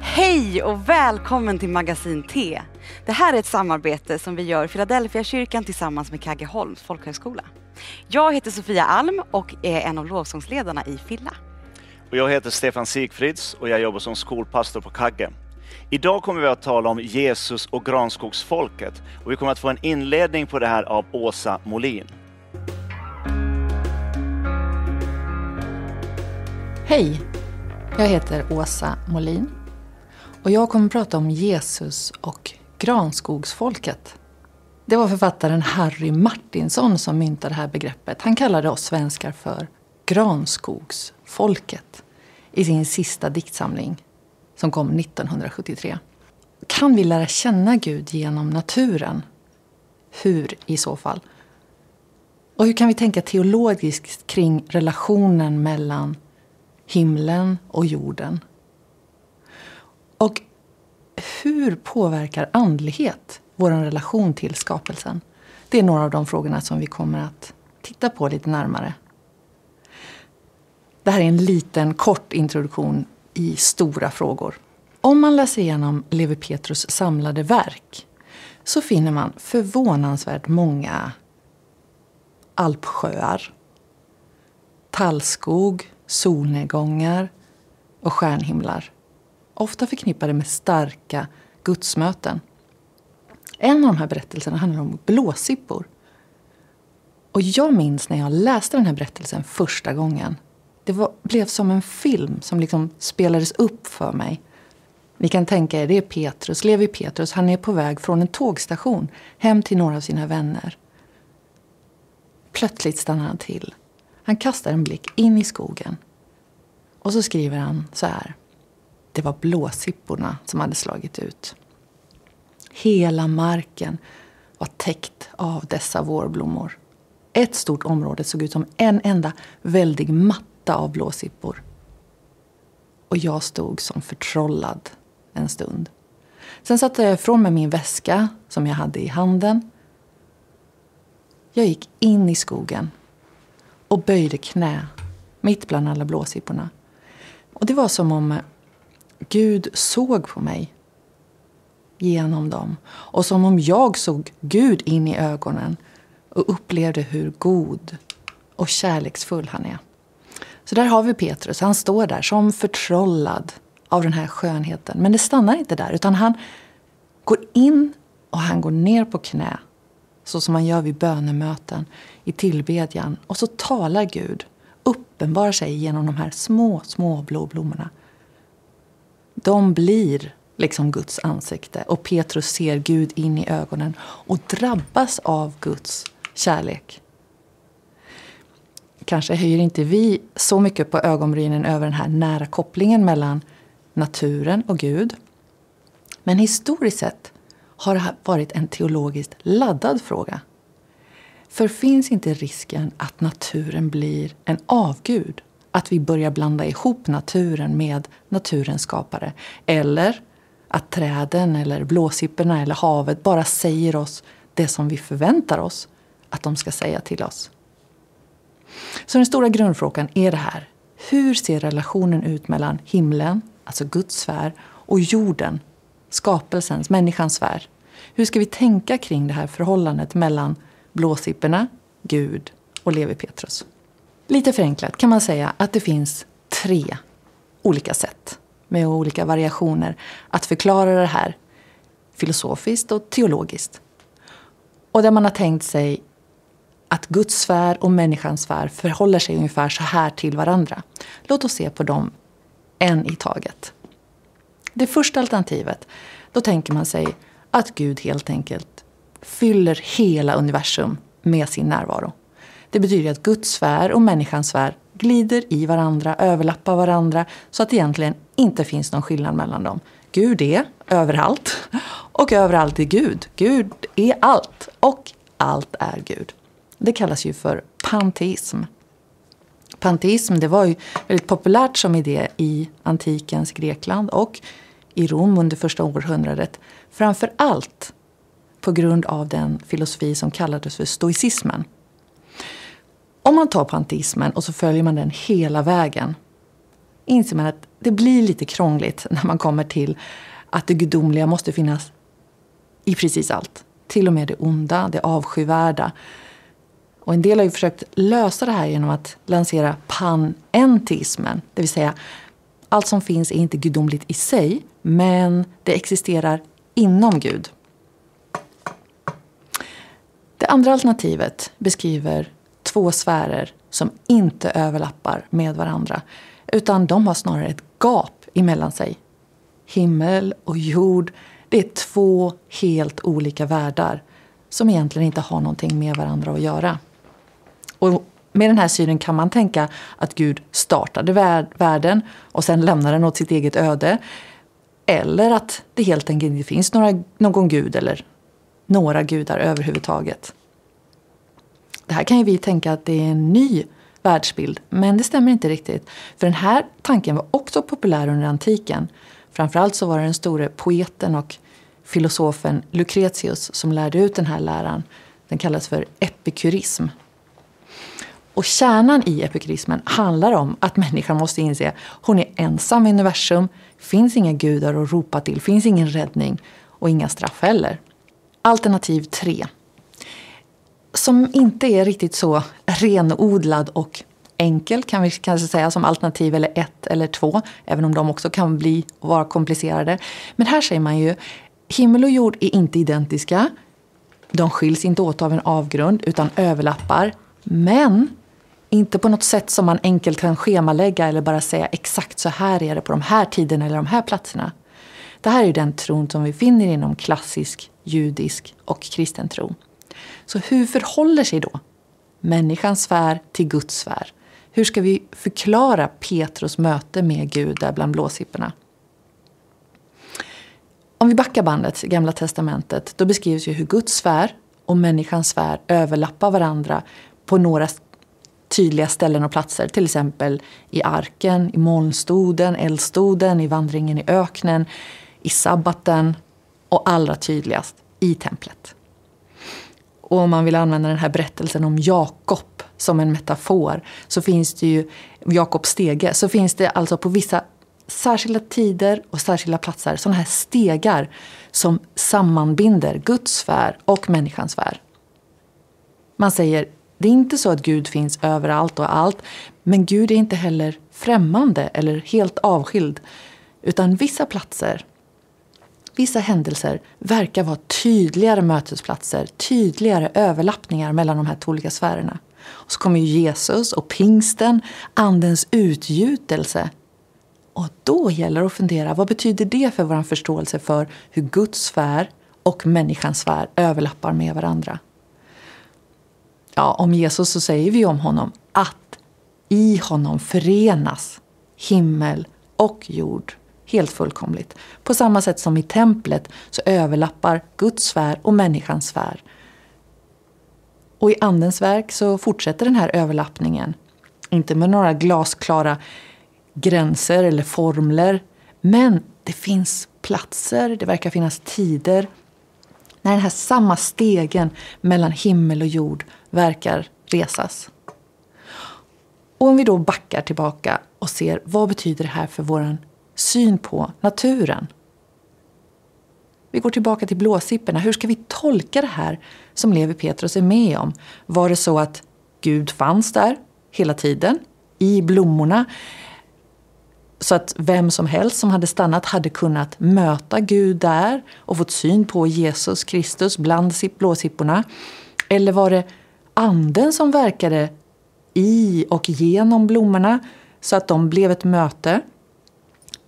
Hej och välkommen till Magasin T. Det här är ett samarbete som vi gör i Philadelphia kyrkan tillsammans med Kaggeholms folkhögskola. Jag heter Sofia Alm och är en av lovsångsledarna i Filla. Och jag heter Stefan Sigfrids och jag jobbar som skolpastor på Kagge. Idag kommer vi att tala om Jesus och granskogsfolket och vi kommer att få en inledning på det här av Åsa Molin. Hej! Jag heter Åsa Molin och jag kommer att prata om Jesus och granskogsfolket. Det var författaren Harry Martinsson som myntade det här begreppet. Han kallade oss svenskar för granskogsfolket i sin sista diktsamling som kom 1973. Kan vi lära känna Gud genom naturen? Hur i så fall? Och hur kan vi tänka teologiskt kring relationen mellan himlen och jorden? Och hur påverkar andlighet vår relation till skapelsen? Det är några av de frågorna som vi kommer att titta på lite närmare. Det här är en liten kort introduktion i stora frågor. Om man läser igenom Levi Petrus samlade verk så finner man förvånansvärt många alpsjöar, tallskog, solnedgångar och stjärnhimlar. Ofta förknippade med starka gudsmöten. En av de här berättelserna handlar om blåsippor. Och jag minns när jag läste den här berättelsen första gången. Det var, blev som en film som liksom spelades upp för mig. Ni kan tänka er, det är Petrus, Levi Petrus. Han är på väg från en tågstation hem till några av sina vänner. Plötsligt stannar han till. Han kastar en blick in i skogen. Och så skriver han så här. Det var blåsipporna som hade slagit ut. Hela marken var täckt av dessa vårblommor. Ett stort område såg ut som en enda väldig matta av blåsippor. Och jag stod som förtrollad en stund. Sen satte jag ifrån mig min väska som jag hade i handen. Jag gick in i skogen och böjde knä mitt bland alla blåsipporna. Och det var som om Gud såg på mig genom dem. Och som om jag såg Gud in i ögonen och upplevde hur god och kärleksfull han är. Så där har vi Petrus. Han står där som förtrollad av den här skönheten. Men det stannar inte där, utan han går in och han går ner på knä. Så som man gör vid bönemöten, i tillbedjan. Och så talar Gud, uppenbarar sig genom de här små, små blå blommorna. De blir liksom Guds ansikte. Och Petrus ser Gud in i ögonen och drabbas av Guds kärlek. Kanske höjer inte vi så mycket på ögonbrynen över den här nära kopplingen mellan naturen och Gud. Men historiskt sett har det varit en teologiskt laddad fråga. För finns inte risken att naturen blir en avgud? Att vi börjar blanda ihop naturen med naturens skapare? Eller att träden, eller blåsipporna eller havet bara säger oss det som vi förväntar oss att de ska säga till oss? Så den stora grundfrågan är det här. Hur ser relationen ut mellan himlen, alltså Guds sfär, och jorden, skapelsens, människans sfär? Hur ska vi tänka kring det här förhållandet mellan blåsipporna, Gud och Levi Petrus? Lite förenklat kan man säga att det finns tre olika sätt med olika variationer att förklara det här filosofiskt och teologiskt. Och där man har tänkt sig att Guds sfär och människans sfär förhåller sig ungefär så här till varandra. Låt oss se på dem en i taget. Det första alternativet, då tänker man sig att Gud helt enkelt fyller hela universum med sin närvaro. Det betyder att Guds sfär och människans sfär glider i varandra, överlappar varandra så att det egentligen inte finns någon skillnad mellan dem. Gud är överallt och överallt är Gud. Gud är allt och allt är Gud. Det kallas ju för panteism. Panteism det var ju väldigt populärt som idé i antikens Grekland och i Rom under första århundradet. Framför allt på grund av den filosofi som kallades för stoicismen. Om man tar panteismen och så följer man den hela vägen inser man att det blir lite krångligt när man kommer till att det gudomliga måste finnas i precis allt. Till och med det onda, det avskyvärda. Och en del har ju försökt lösa det här genom att lansera panentismen. Det vill säga, allt som finns är inte gudomligt i sig, men det existerar inom Gud. Det andra alternativet beskriver två sfärer som inte överlappar med varandra. Utan de har snarare ett gap emellan sig. Himmel och jord, det är två helt olika världar som egentligen inte har någonting med varandra att göra. Och med den här synen kan man tänka att Gud startade världen och sen lämnade den åt sitt eget öde. Eller att det helt enkelt inte finns några, någon gud eller några gudar överhuvudtaget. Det här kan ju vi tänka att det är en ny världsbild, men det stämmer inte riktigt. För den här tanken var också populär under antiken. Framförallt så var det den store poeten och filosofen Lucretius som lärde ut den här läran. Den kallas för epikurism. Och kärnan i epikurismen handlar om att människan måste inse att hon är ensam i universum, finns inga gudar att ropa till, finns ingen räddning och inga straff heller. Alternativ 3. Som inte är riktigt så renodlad och enkel kan vi kanske säga som alternativ eller ett eller två. Även om de också kan bli och vara komplicerade. Men här säger man ju himmel och jord är inte identiska. De skiljs inte åt av en avgrund utan överlappar. Men inte på något sätt som man enkelt kan schemalägga eller bara säga exakt så här är det på de här tiderna eller de här platserna. Det här är den tron som vi finner inom klassisk judisk och kristen tro. Så hur förhåller sig då människans sfär till Guds sfär? Hur ska vi förklara Petrus möte med Gud där bland blåsipporna? Om vi backar bandet, Gamla Testamentet, då beskrivs ju hur Guds sfär och människans sfär överlappar varandra på några tydliga ställen och platser. Till exempel i arken, i molnstoden, eldstoden, i vandringen i öknen, i sabbaten och allra tydligast i templet. Och om man vill använda den här berättelsen om Jakob som en metafor så finns det ju, Jakobs stege, så finns det alltså på vissa särskilda tider och särskilda platser sådana här stegar som sammanbinder Guds sfär och människans sfär. Man säger, det är inte så att Gud finns överallt och allt, men Gud är inte heller främmande eller helt avskild. Utan vissa platser Vissa händelser verkar vara tydligare mötesplatser, tydligare överlappningar mellan de här två olika sfärerna. Och så kommer Jesus och pingsten, Andens utgjutelse. Och då gäller det att fundera, vad betyder det för vår förståelse för hur Guds sfär och människans sfär överlappar med varandra? Ja, om Jesus så säger vi om honom att i honom förenas himmel och jord helt fullkomligt. På samma sätt som i templet så överlappar Guds sfär och människans sfär. Och i Andens verk så fortsätter den här överlappningen. Inte med några glasklara gränser eller formler. Men det finns platser, det verkar finnas tider när den här samma stegen mellan himmel och jord verkar resas. Och om vi då backar tillbaka och ser vad betyder det här för vår syn på naturen. Vi går tillbaka till blåsipporna. Hur ska vi tolka det här som Levi Petrus är med om? Var det så att Gud fanns där hela tiden, i blommorna? Så att vem som helst som hade stannat hade kunnat möta Gud där och fått syn på Jesus Kristus bland blåsipporna? Eller var det anden som verkade i och genom blommorna så att de blev ett möte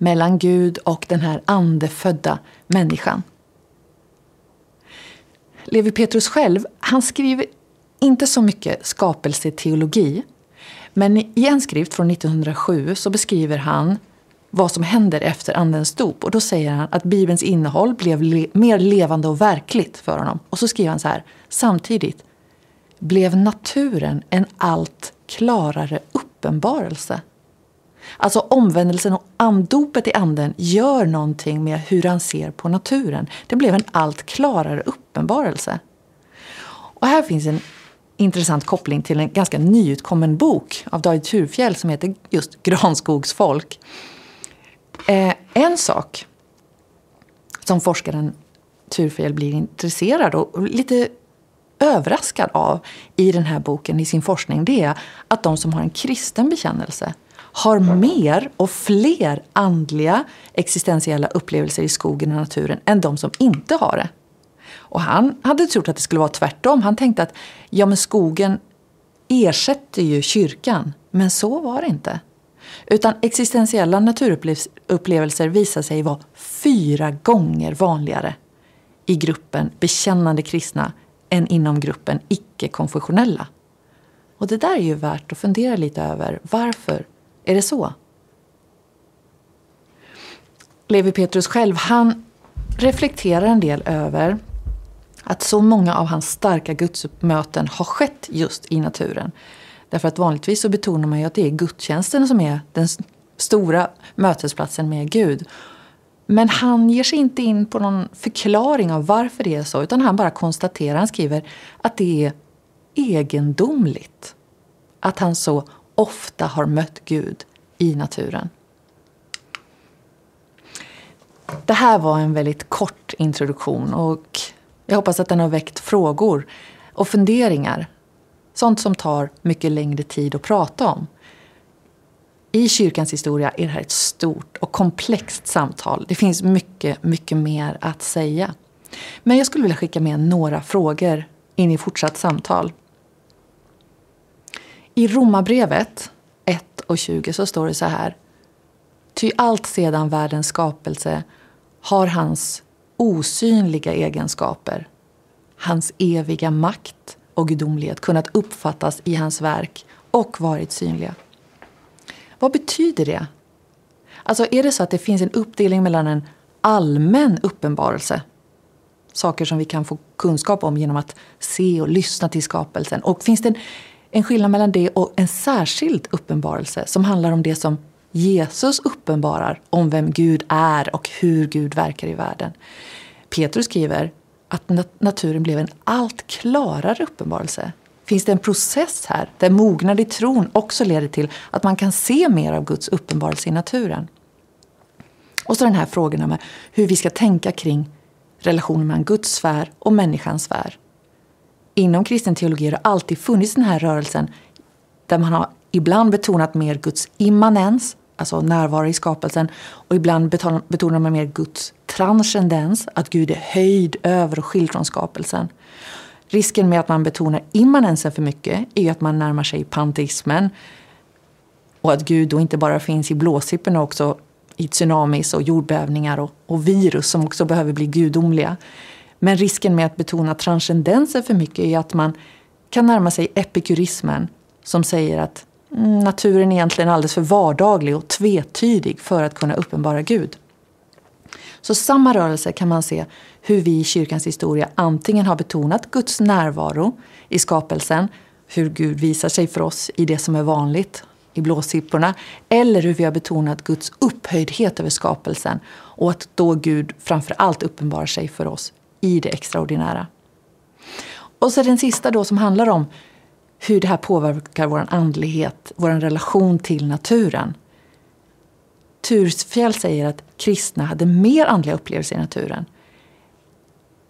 mellan Gud och den här andefödda människan. Levi Petrus själv, han skriver inte så mycket skapelseteologi. Men i en skrift från 1907 så beskriver han vad som händer efter Andens dop. Och då säger han att Bibelns innehåll blev le mer levande och verkligt för honom. Och så skriver han så här, samtidigt blev naturen en allt klarare uppenbarelse Alltså omvändelsen och andopet i anden gör någonting med hur han ser på naturen. Det blev en allt klarare uppenbarelse. Och här finns en intressant koppling till en ganska nyutkommen bok av David Thurfjell som heter just Granskogsfolk. Eh, en sak som forskaren Thurfjell blir intresserad och lite överraskad av i den här boken, i sin forskning, det är att de som har en kristen bekännelse har mer och fler andliga existentiella upplevelser i skogen och naturen än de som inte har det. Och han hade trott att det skulle vara tvärtom. Han tänkte att ja, men skogen ersätter ju kyrkan. Men så var det inte. Utan existentiella naturupplevelser visar sig vara fyra gånger vanligare i gruppen bekännande kristna än inom gruppen icke-konfessionella. Och det där är ju värt att fundera lite över. Varför är det så? Levi Petrus själv, han reflekterar en del över att så många av hans starka gudsmöten har skett just i naturen. Därför att vanligtvis så betonar man ju att det är gudstjänsten som är den stora mötesplatsen med Gud. Men han ger sig inte in på någon förklaring av varför det är så utan han bara konstaterar, han skriver att det är egendomligt att han så ofta har mött Gud i naturen. Det här var en väldigt kort introduktion och jag hoppas att den har väckt frågor och funderingar. Sånt som tar mycket längre tid att prata om. I kyrkans historia är det här ett stort och komplext samtal. Det finns mycket, mycket mer att säga. Men jag skulle vilja skicka med några frågor in i fortsatt samtal. I Romarbrevet 1 och 20 så står det så här. Ty allt sedan världens skapelse har hans osynliga egenskaper, hans eviga makt och gudomlighet kunnat uppfattas i hans verk och varit synliga. Vad betyder det? Alltså är det så att det finns en uppdelning mellan en allmän uppenbarelse, saker som vi kan få kunskap om genom att se och lyssna till skapelsen, och finns det en, en skillnad mellan det och en särskild uppenbarelse som handlar om det som Jesus uppenbarar om vem Gud är och hur Gud verkar i världen. Petrus skriver att naturen blev en allt klarare uppenbarelse. Finns det en process här där mognad i tron också leder till att man kan se mer av Guds uppenbarelse i naturen? Och så den här frågan om hur vi ska tänka kring relationen mellan Guds sfär och människans sfär. Inom kristen teologi har det alltid funnits den här rörelsen där man har ibland betonat mer Guds immanens alltså närvaro i skapelsen. Och ibland betonar man mer Guds transcendens, att Gud är höjd över och skild från skapelsen. Risken med att man betonar immanensen för mycket är att man närmar sig panteismen. Och att Gud då inte bara finns i blåsippen också i tsunamis och jordbävningar och, och virus som också behöver bli gudomliga. Men risken med att betona transcendensen för mycket är att man kan närma sig epikurismen som säger att mm, naturen är egentligen alldeles för vardaglig och tvetydig för att kunna uppenbara Gud. Så samma rörelse kan man se hur vi i kyrkans historia antingen har betonat Guds närvaro i skapelsen, hur Gud visar sig för oss i det som är vanligt, i blåsipporna, eller hur vi har betonat Guds upphöjdhet över skapelsen och att då Gud framför allt uppenbarar sig för oss i det extraordinära. Och så den sista då som handlar om hur det här påverkar vår andlighet, vår relation till naturen. Tursfjäll säger att kristna hade mer andliga upplevelser i naturen.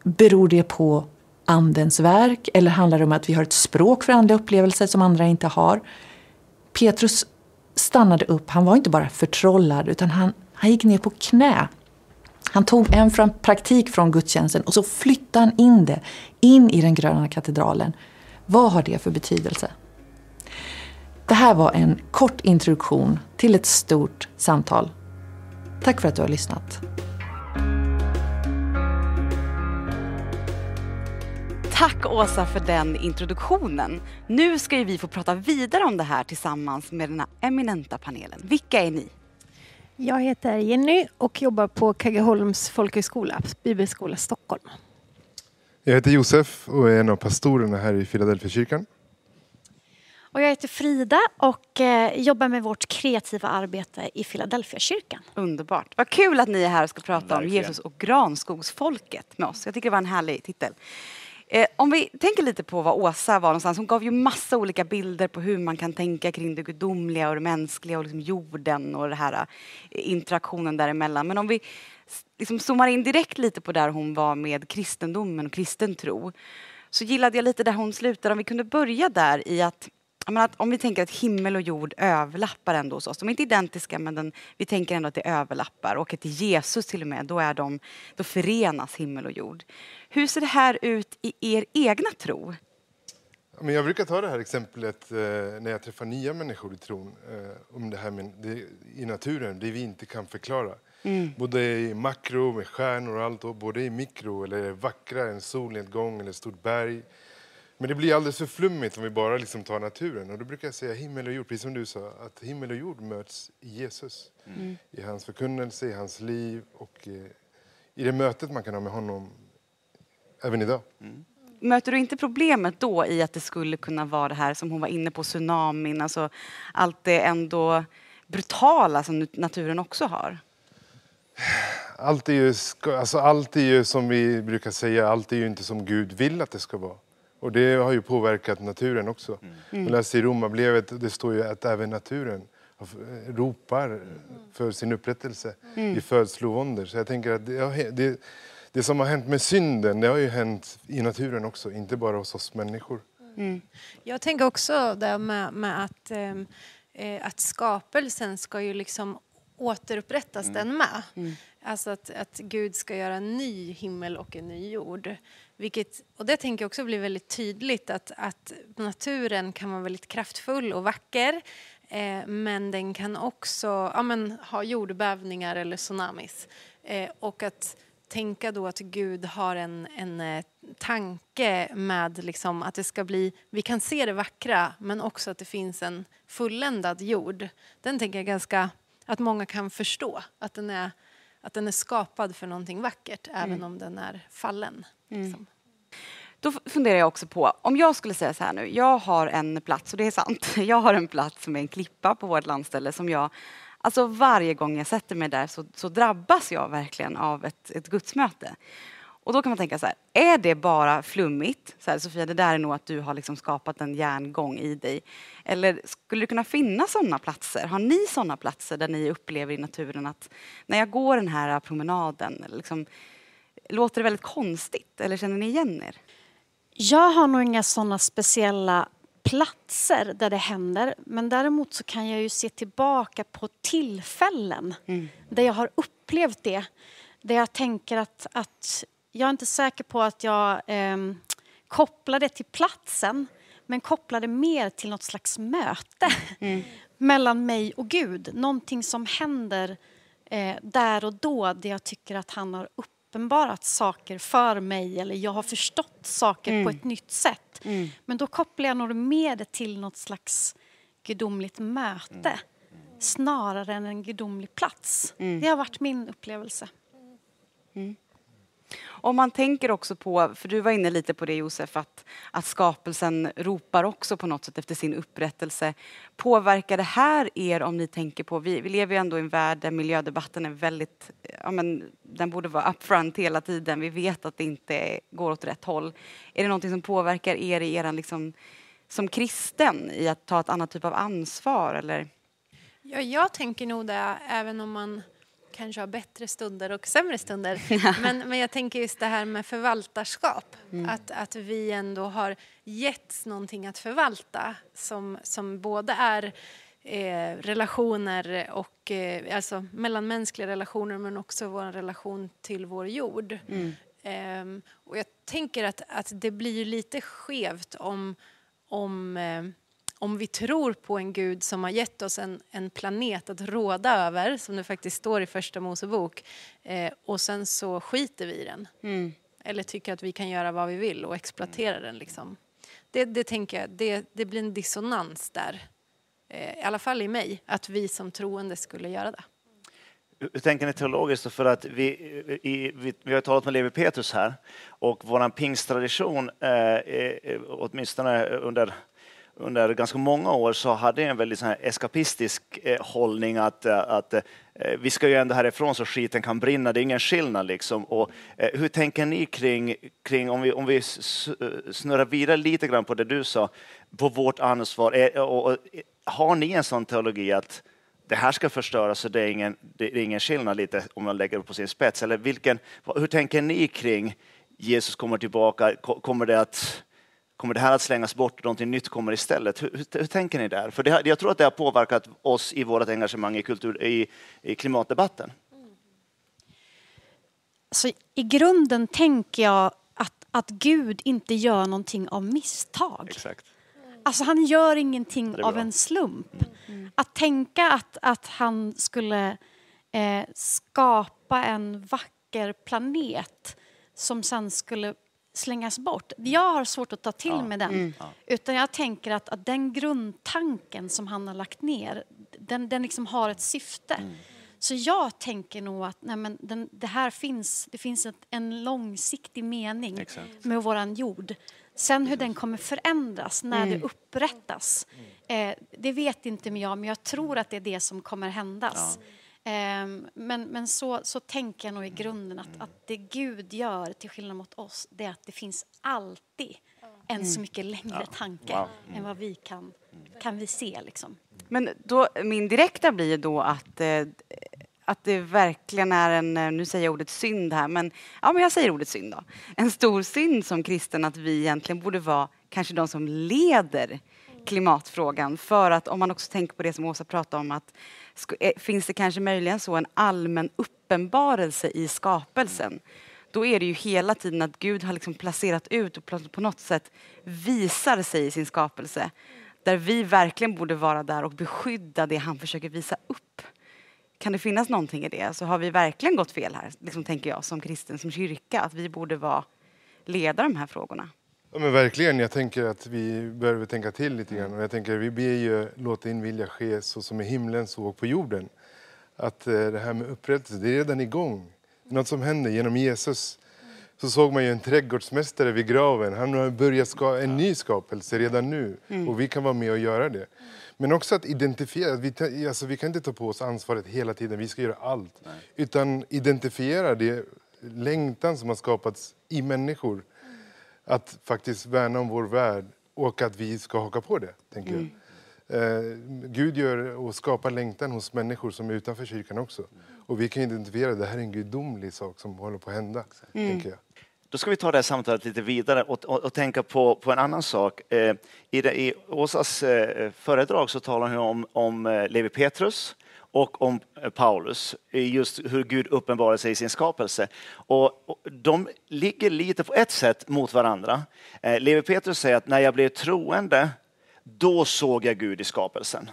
Beror det på Andens verk eller handlar det om att vi har ett språk för andliga upplevelser som andra inte har? Petrus stannade upp. Han var inte bara förtrollad utan han, han gick ner på knä. Han tog en praktik från gudstjänsten och så flyttade han in det in i den gröna katedralen vad har det för betydelse? Det här var en kort introduktion till ett stort samtal. Tack för att du har lyssnat. Tack Åsa för den introduktionen. Nu ska vi få prata vidare om det här tillsammans med den här eminenta panelen. Vilka är ni? Jag heter Jenny och jobbar på Kaggeholms folkhögskola, Bibelskola Stockholm. Jag heter Josef och är en av pastorerna här i Philadelphia kyrkan. Och jag heter Frida och eh, jobbar med vårt kreativa arbete i Philadelphia kyrkan. Underbart. Vad kul att ni är här och ska prata Verkligen. om Jesus och granskogsfolket med oss. Jag tycker det var en härlig titel. Eh, om vi tänker lite på vad Åsa var någonstans. Hon gav ju massa olika bilder på hur man kan tänka kring det gudomliga och det mänskliga och liksom jorden och den här eh, interaktionen däremellan. Men om vi liksom zoomar in direkt lite på där hon var med kristendomen och kristen tro så gillade jag lite där hon slutade. Om vi kunde börja där i att att om vi tänker att himmel och jord överlappar ändå hos oss. De är inte identiska men den, vi tänker ändå att det överlappar och att Jesus till och med, då, är de, då förenas himmel och jord. Hur ser det här ut i er egna tro? Men jag brukar ta det här exemplet eh, när jag träffar nya människor i tron eh, om det här med det, i naturen, det vi inte kan förklara. Både i makro med stjärnor och allt, och både i mikro eller vackra, en solnedgång eller ett stort berg. Men det blir alldeles för flummigt om vi bara liksom tar naturen. Och då brukar jag säga himmel och jord, precis som du sa, att himmel och jord möts i Jesus. I hans förkunnelse, i hans liv och eh, i det mötet man kan ha med honom även idag. Möter du inte problemet då i att det skulle kunna vara det här som hon var inne på, tsunamin, alltså allt det ändå brutala som naturen också har? Allt är, ju, alltså allt är ju som vi brukar säga, allt är ju inte som Gud vill att det ska vara. Och det har ju påverkat naturen också. Jag läste i Romarbrevet, det står ju att även naturen ropar för sin upprättelse i födslovåndor. Så jag tänker att det, det, det som har hänt med synden, det har ju hänt i naturen också, inte bara hos oss människor. Jag tänker också det med, med att, ehm, eh, att skapelsen ska ju liksom återupprättas den med. Alltså att, att Gud ska göra en ny himmel och en ny jord. Vilket, och det tänker jag också blir väldigt tydligt att, att naturen kan vara väldigt kraftfull och vacker. Eh, men den kan också ja, men, ha jordbävningar eller tsunamis. Eh, och att tänka då att Gud har en, en eh, tanke med liksom att det ska bli, vi kan se det vackra men också att det finns en fulländad jord. Den tänker jag ganska, att många kan förstå. Att den är, att den är skapad för någonting vackert även om den är fallen. Liksom. Då funderar jag också på, om jag skulle säga så här nu, jag har en plats, och det är sant, jag har en plats som är en klippa på vårt landställe som jag, alltså varje gång jag sätter mig där så, så drabbas jag verkligen av ett, ett gudsmöte. Och då kan man tänka så här, är det bara flummigt? Så här, Sofia, det där är nog att du har liksom skapat en järngång i dig. Eller skulle det kunna finnas sådana platser? Har ni sådana platser där ni upplever i naturen att när jag går den här promenaden, liksom, låter det väldigt konstigt? Eller känner ni igen er? Jag har nog inga sådana speciella platser där det händer. Men däremot så kan jag ju se tillbaka på tillfällen där jag har upplevt det. Där jag tänker att, att jag är inte säker på att jag eh, kopplar det till platsen men kopplar det mer till något slags möte mellan mig och Gud. Någonting som händer eh, där och då där jag tycker att han har uppenbarat saker för mig eller jag har förstått saker på ett nytt sätt. Men då kopplar jag nog mer det till något slags gudomligt möte snarare än en gudomlig plats. Det har varit min upplevelse. Om man tänker också på, för du var inne lite på det Josef, att, att skapelsen ropar också på något sätt efter sin upprättelse. Påverkar det här er om ni tänker på, vi, vi lever ju ändå i en värld där miljödebatten är väldigt, ja men den borde vara upfront hela tiden. Vi vet att det inte går åt rätt håll. Är det någonting som påverkar er i eran liksom, som kristen i att ta ett annat typ av ansvar eller? Ja, jag tänker nog det, även om man kanske har bättre stunder och sämre stunder. men, men jag tänker just det här med förvaltarskap. Att, att vi ändå har getts någonting att förvalta som, som både är eh, relationer och eh, alltså mellanmänskliga relationer men också vår relation till vår jord. Ehm, och jag tänker att, att det blir lite skevt om, om eh, om vi tror på en gud som har gett oss en, en planet att råda över, som det faktiskt står i första Mosebok, eh, och sen så skiter vi i den. Eller tycker att vi kan göra vad vi vill och exploatera den. Liksom. Det, det tänker jag, det, det blir en dissonans där. Eh, I alla fall i mig, att vi som troende skulle göra det. Hur tänker ni teologiskt? För att vi, i, vi, vi har talat med Levi Petrus här och vår pingsttradition, eh, åtminstone under under ganska många år så hade jag en väldigt så här eskapistisk eh, hållning att, eh, att eh, vi ska ju ändå härifrån så skiten kan brinna, det är ingen skillnad liksom. Och, eh, hur tänker ni kring, kring om vi, om vi snurrar vidare lite grann på det du sa, på vårt ansvar, eh, och, och, eh, har ni en sån teologi att det här ska förstöras så det är ingen, det är ingen skillnad lite om man lägger det på sin spets? Eller vilken, hur tänker ni kring Jesus kommer tillbaka, kommer det att Kommer det här att slängas bort och någonting nytt kommer istället? Hur, hur, hur tänker ni där? För det, jag tror att det har påverkat oss i vårt engagemang i, kultur, i, i klimatdebatten. Så I grunden tänker jag att, att Gud inte gör någonting av misstag. Exakt. Alltså han gör ingenting av en slump. Att tänka att, att han skulle eh, skapa en vacker planet som sen skulle slängas bort. Jag har svårt att ta till mig den. Utan jag tänker att, att den grundtanken som han har lagt ner, den, den liksom har ett syfte. Så jag tänker nog att nej men den, det här finns, det finns ett, en långsiktig mening Exakt. med våran jord. Sen hur den kommer förändras när det upprättas, eh, det vet inte jag, men jag tror att det är det som kommer händas. Ehm, men men så, så tänker jag nog i grunden att, att det Gud gör, till skillnad mot oss, det är att det finns alltid en så mycket längre tanke Wow. än vad vi kan, kan vi se. Liksom. Men då, min direkta blir ju då att, eh, att det verkligen är en, eh, nu säger jag ordet synd här, men, ja, men jag säger ordet synd då. En stor synd som kristen att vi egentligen borde vara kanske de som leder klimatfrågan. För att om man också tänker på det som Åsa pratade om att eh, finns det kanske möjligen så en allmän uppenbarelse i skapelsen då är det ju hela tiden att Gud har liksom placerat ut och på något sätt visar sig i sin skapelse. Där vi verkligen borde vara där och beskydda det han försöker visa upp. Kan det finnas någonting i det? Så har vi verkligen gått fel här, liksom tänker jag som kristen, som kyrka, att vi borde vara leda de här frågorna. Ja, men verkligen. Jag tänker att vi behöver tänka till lite grann. Och jag tänker vi ber ju låta din vilja ske så som i himlen så och på jorden. Att eh, det här med upprättelse, det är redan igång. Är något som händer genom Jesus. Så såg man ju en trädgårdsmästare vid graven. Han har börjat ska en ny skapelse redan nu. Och vi kan vara med och göra det. Men också att identifiera. Vi, alltså, vi kan inte ta på oss ansvaret hela tiden. Vi ska göra allt. Utan identifiera det längtan som har skapats i människor att faktiskt värna om vår värld och att vi ska haka på det, tänker jag. Eh, Gud gör och skapar längtan hos människor som är utanför kyrkan också. Och vi kan identifiera att det här är en gudomlig sak som håller på att hända, tänker jag. Då ska vi ta det här samtalet lite vidare och, och, och tänka på, på en annan sak. Eh, i, det, I Åsas eh, föredrag så talar hon om, om eh, Levi Petrus och om eh, Paulus, just hur Gud uppenbarar sig i sin skapelse. Och, de ligger lite på ett sätt mot varandra. Eh, Levi Petrus säger att när jag blev troende, då såg jag Gud i skapelsen.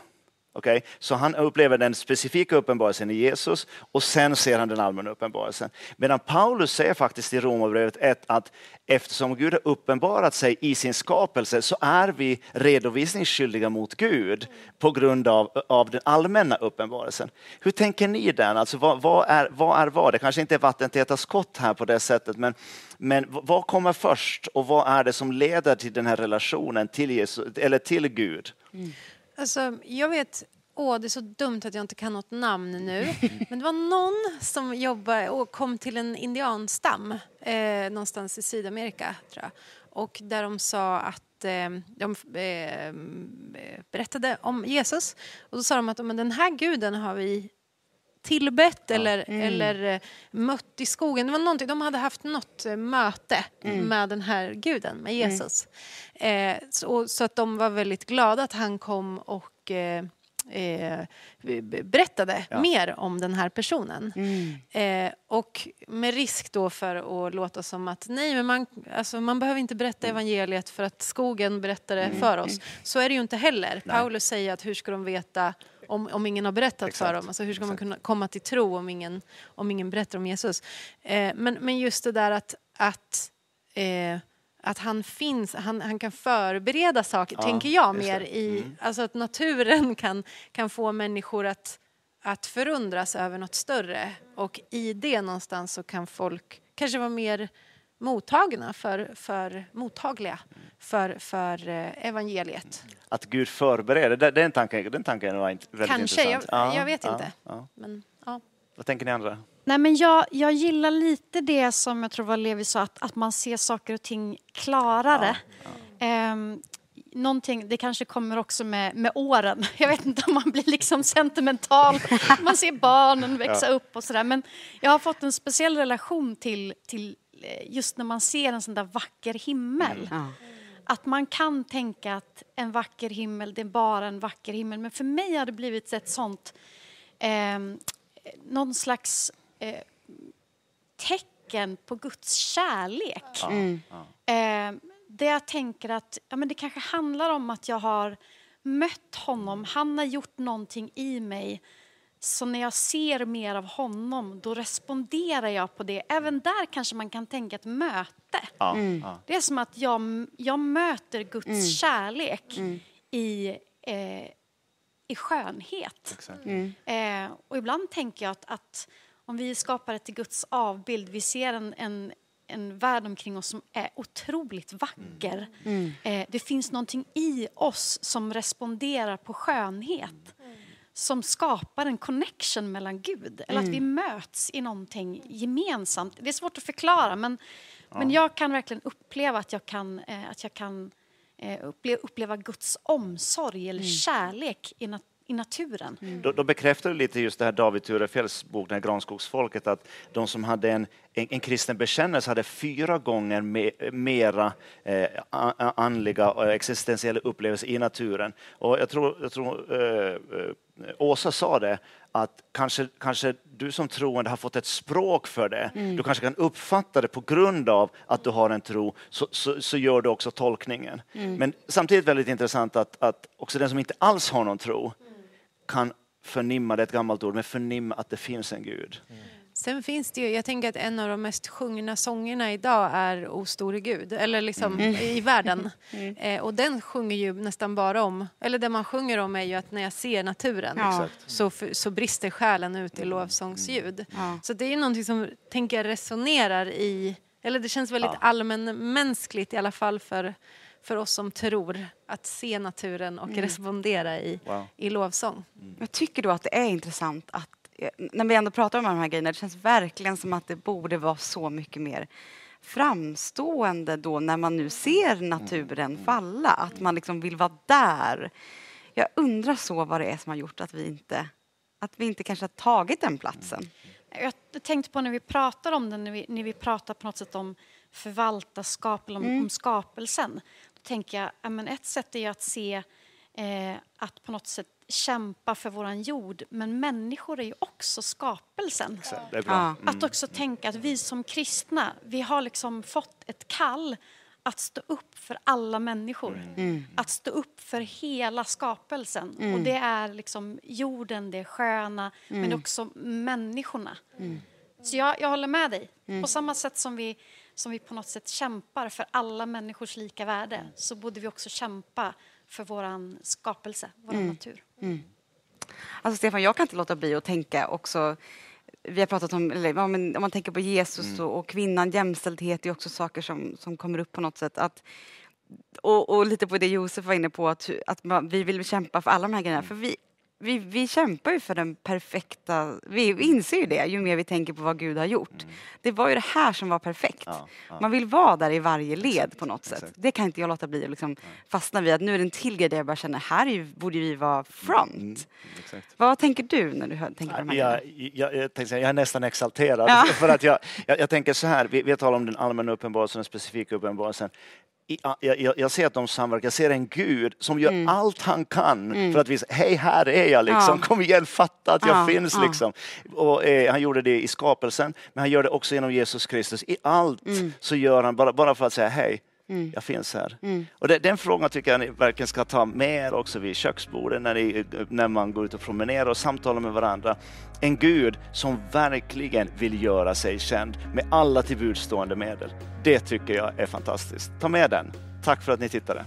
Okay? Så han upplever den specifika uppenbarelsen i Jesus och sen ser han den allmänna uppenbarelsen. Medan Paulus säger faktiskt i Romarbrevet 1 att eftersom Gud har uppenbarat sig i sin skapelse så är vi redovisningsskyldiga mot Gud på grund av, av den allmänna uppenbarelsen. Hur tänker ni där? Alltså, vad, vad, är, vad är vad? Det kanske inte är vattentäta skott här på det sättet, men, men vad kommer först och vad är det som leder till den här relationen till, Jesus, eller till Gud? Mm. Alltså, jag vet, åh det är så dumt att jag inte kan något namn nu. Men det var någon som jobbade och kom till en indianstam eh, någonstans i Sydamerika tror jag. Och där de sa att eh, de eh, berättade om Jesus. Och då sa de att men den här guden har vi tillbett eller, eller eh, mött i skogen. Det var någonting, de hade haft något eh, möte med den här guden, med Jesus. Eh, så, så att de var väldigt glada att han kom och eh, eh, berättade Ja. mer om den här personen. Eh, och med risk då för att låta som att nej, men man, alltså, man behöver inte berätta evangeliet för att skogen berättar det för oss. Så är det ju inte heller. Paulus säger att hur ska de veta om, om ingen har berättat för Exakt. dem? Alltså, hur ska man kunna komma till tro om ingen, om ingen berättar om Jesus? Eh, men, men just det där att, att eh, att han finns, han, han kan förbereda saker, Ja, tänker jag mer i, Mm. alltså att naturen kan, kan få människor att, att förundras över något större och i det någonstans så kan folk kanske vara mer mottagna för, för mottagliga för, för eh, evangeliet. Att Gud förbereder, den, den tanken, den tanken var inte väldigt Kanske, jag, intressant. jag vet ja, inte. ja. Men, ja. Vad tänker ni andra? Nej, men jag, jag gillar lite det som jag tror var Levi sa, att, att man ser saker och ting klarare. Ehm, någonting, det kanske kommer också med, med åren. Jag vet inte om man blir liksom sentimental. Man ser barnen växa upp och sådär. Men jag har fått en speciell relation till, till just när man ser en sån där vacker himmel. Ja. Att man kan tänka att en vacker himmel, det är bara en vacker himmel. Men för mig har det blivit ett sånt, eh, någon slags eh, tecken på Guds kärlek. Eh, där jag tänker att ja, men det kanske handlar om att jag har mött honom. Han har gjort någonting i mig. Så när jag ser mer av honom, då responderar jag på det. Även där kanske man kan tänka ett möte. Ja, ja. Det är som att jag, jag möter Guds kärlek i, eh, i skönhet. Exakt. Eh, och ibland tänker jag att, att om vi skapar ett till Guds avbild, vi ser en, en, en värld omkring oss som är otroligt vacker. Eh, det finns någonting i oss som responderar på skönhet. Som skapar en connection mellan Gud. Eller att vi möts i någonting gemensamt. Det är svårt att förklara men, men jag kan verkligen uppleva att jag kan, eh, att jag kan eh, uppleva, uppleva Guds omsorg eller kärlek i, nat- i naturen. Då, då bekräftar det lite just det här David Turefjells bok, här Granskogsfolket, att de som hade en, en, en kristen bekännelse hade fyra gånger me, mera eh, andliga och existentiella upplevelser i naturen. Och jag tror, jag tror eh, eh, Åsa sa det, att kanske, kanske du som troende har fått ett språk för det. Du kanske kan uppfatta det på grund av att du har en tro, så, så, så gör du också tolkningen. Men samtidigt väldigt intressant att, att också den som inte alls har någon tro kan förnimma, det är ett gammalt ord, men förnimma att det finns en Gud. Sen finns det ju, jag tänker att en av de mest sjungna sångerna idag är O store Gud, eller liksom i världen. Eh, och den sjunger ju nästan bara om, eller det man sjunger om är ju att när jag ser naturen Ja. Så, så brister själen ut i lovsångsljud. Ja. Så det är ju någonting som, tänker jag, resonerar i, eller det känns väldigt Ja. allmänmänskligt i alla fall för, för oss som tror, att se naturen och respondera i, Wow. i lovsång. Jag tycker då att det är intressant att när vi ändå pratar om de här grejerna, det känns verkligen som att det borde vara så mycket mer framstående då när man nu ser naturen falla, att man liksom vill vara där. Jag undrar så vad det är som har gjort att vi inte, att vi inte kanske har tagit den platsen. Jag tänkte på när vi pratar om det, när vi, när vi pratar på något sätt om förvaltarskap eller om, om skapelsen. Då tänker jag, ja, men ett sätt är ju att se eh, att på något sätt kämpa för våran jord, men människor är ju också skapelsen. Ja. Att också tänka att vi som kristna, vi har liksom fått ett kall att stå upp för alla människor. Att stå upp för hela skapelsen. Och det är liksom jorden, det är sjöarna, men också människorna. Så jag, jag håller med dig. På samma sätt som vi, som vi på något sätt kämpar för alla människors lika värde så borde vi också kämpa för våran skapelse, våran natur. Alltså Stefan, jag kan inte låta bli att tänka också vi har pratat om, eller, om man tänker på Jesus och, och kvinnan, jämställdhet är också saker som, som kommer upp på något sätt. Att, och, och lite på det Josef var inne på, att, att man, vi vill kämpa för alla de här grejerna. För vi, vi, vi kämpar ju för den perfekta, vi inser ju det ju mer vi tänker på vad Gud har gjort. Det var ju det här som var perfekt. Ja, ja. Man vill vara där i varje led på något sätt. exakt. Det kan inte jag låta bli att liksom fastna vid. Att nu är det en till grej där jag bara känner, här ju, borde vi vara front. Exakt. Vad tänker du när du hör, tänker på de här Jag, jag, jag, jag är nästan exalterad. Ja. För att jag, jag, jag tänker så här, vi, vi talar om den allmänna uppenbarelsen, den specifika uppenbarelsen. Jag, jag, jag ser att de samverkar, jag ser en Gud som gör allt han kan för att visa, hej här är jag liksom, Mm. Ja. kom igen fatta att jag Ja, finns ja. liksom. Och, eh, han gjorde det i skapelsen, men han gör det också genom Jesus Kristus. I allt Mm. så gör han bara, bara för att säga hej, jag finns här. Mm. Och det, den frågan tycker jag ni verkligen ska ta med er också vid köksbordet när, ni, när man går ut och promenerar och samtalar med varandra. En Gud som verkligen vill göra sig känd med alla tillbudstående medel. Det tycker jag är fantastiskt. Ta med den. Tack för att ni tittade.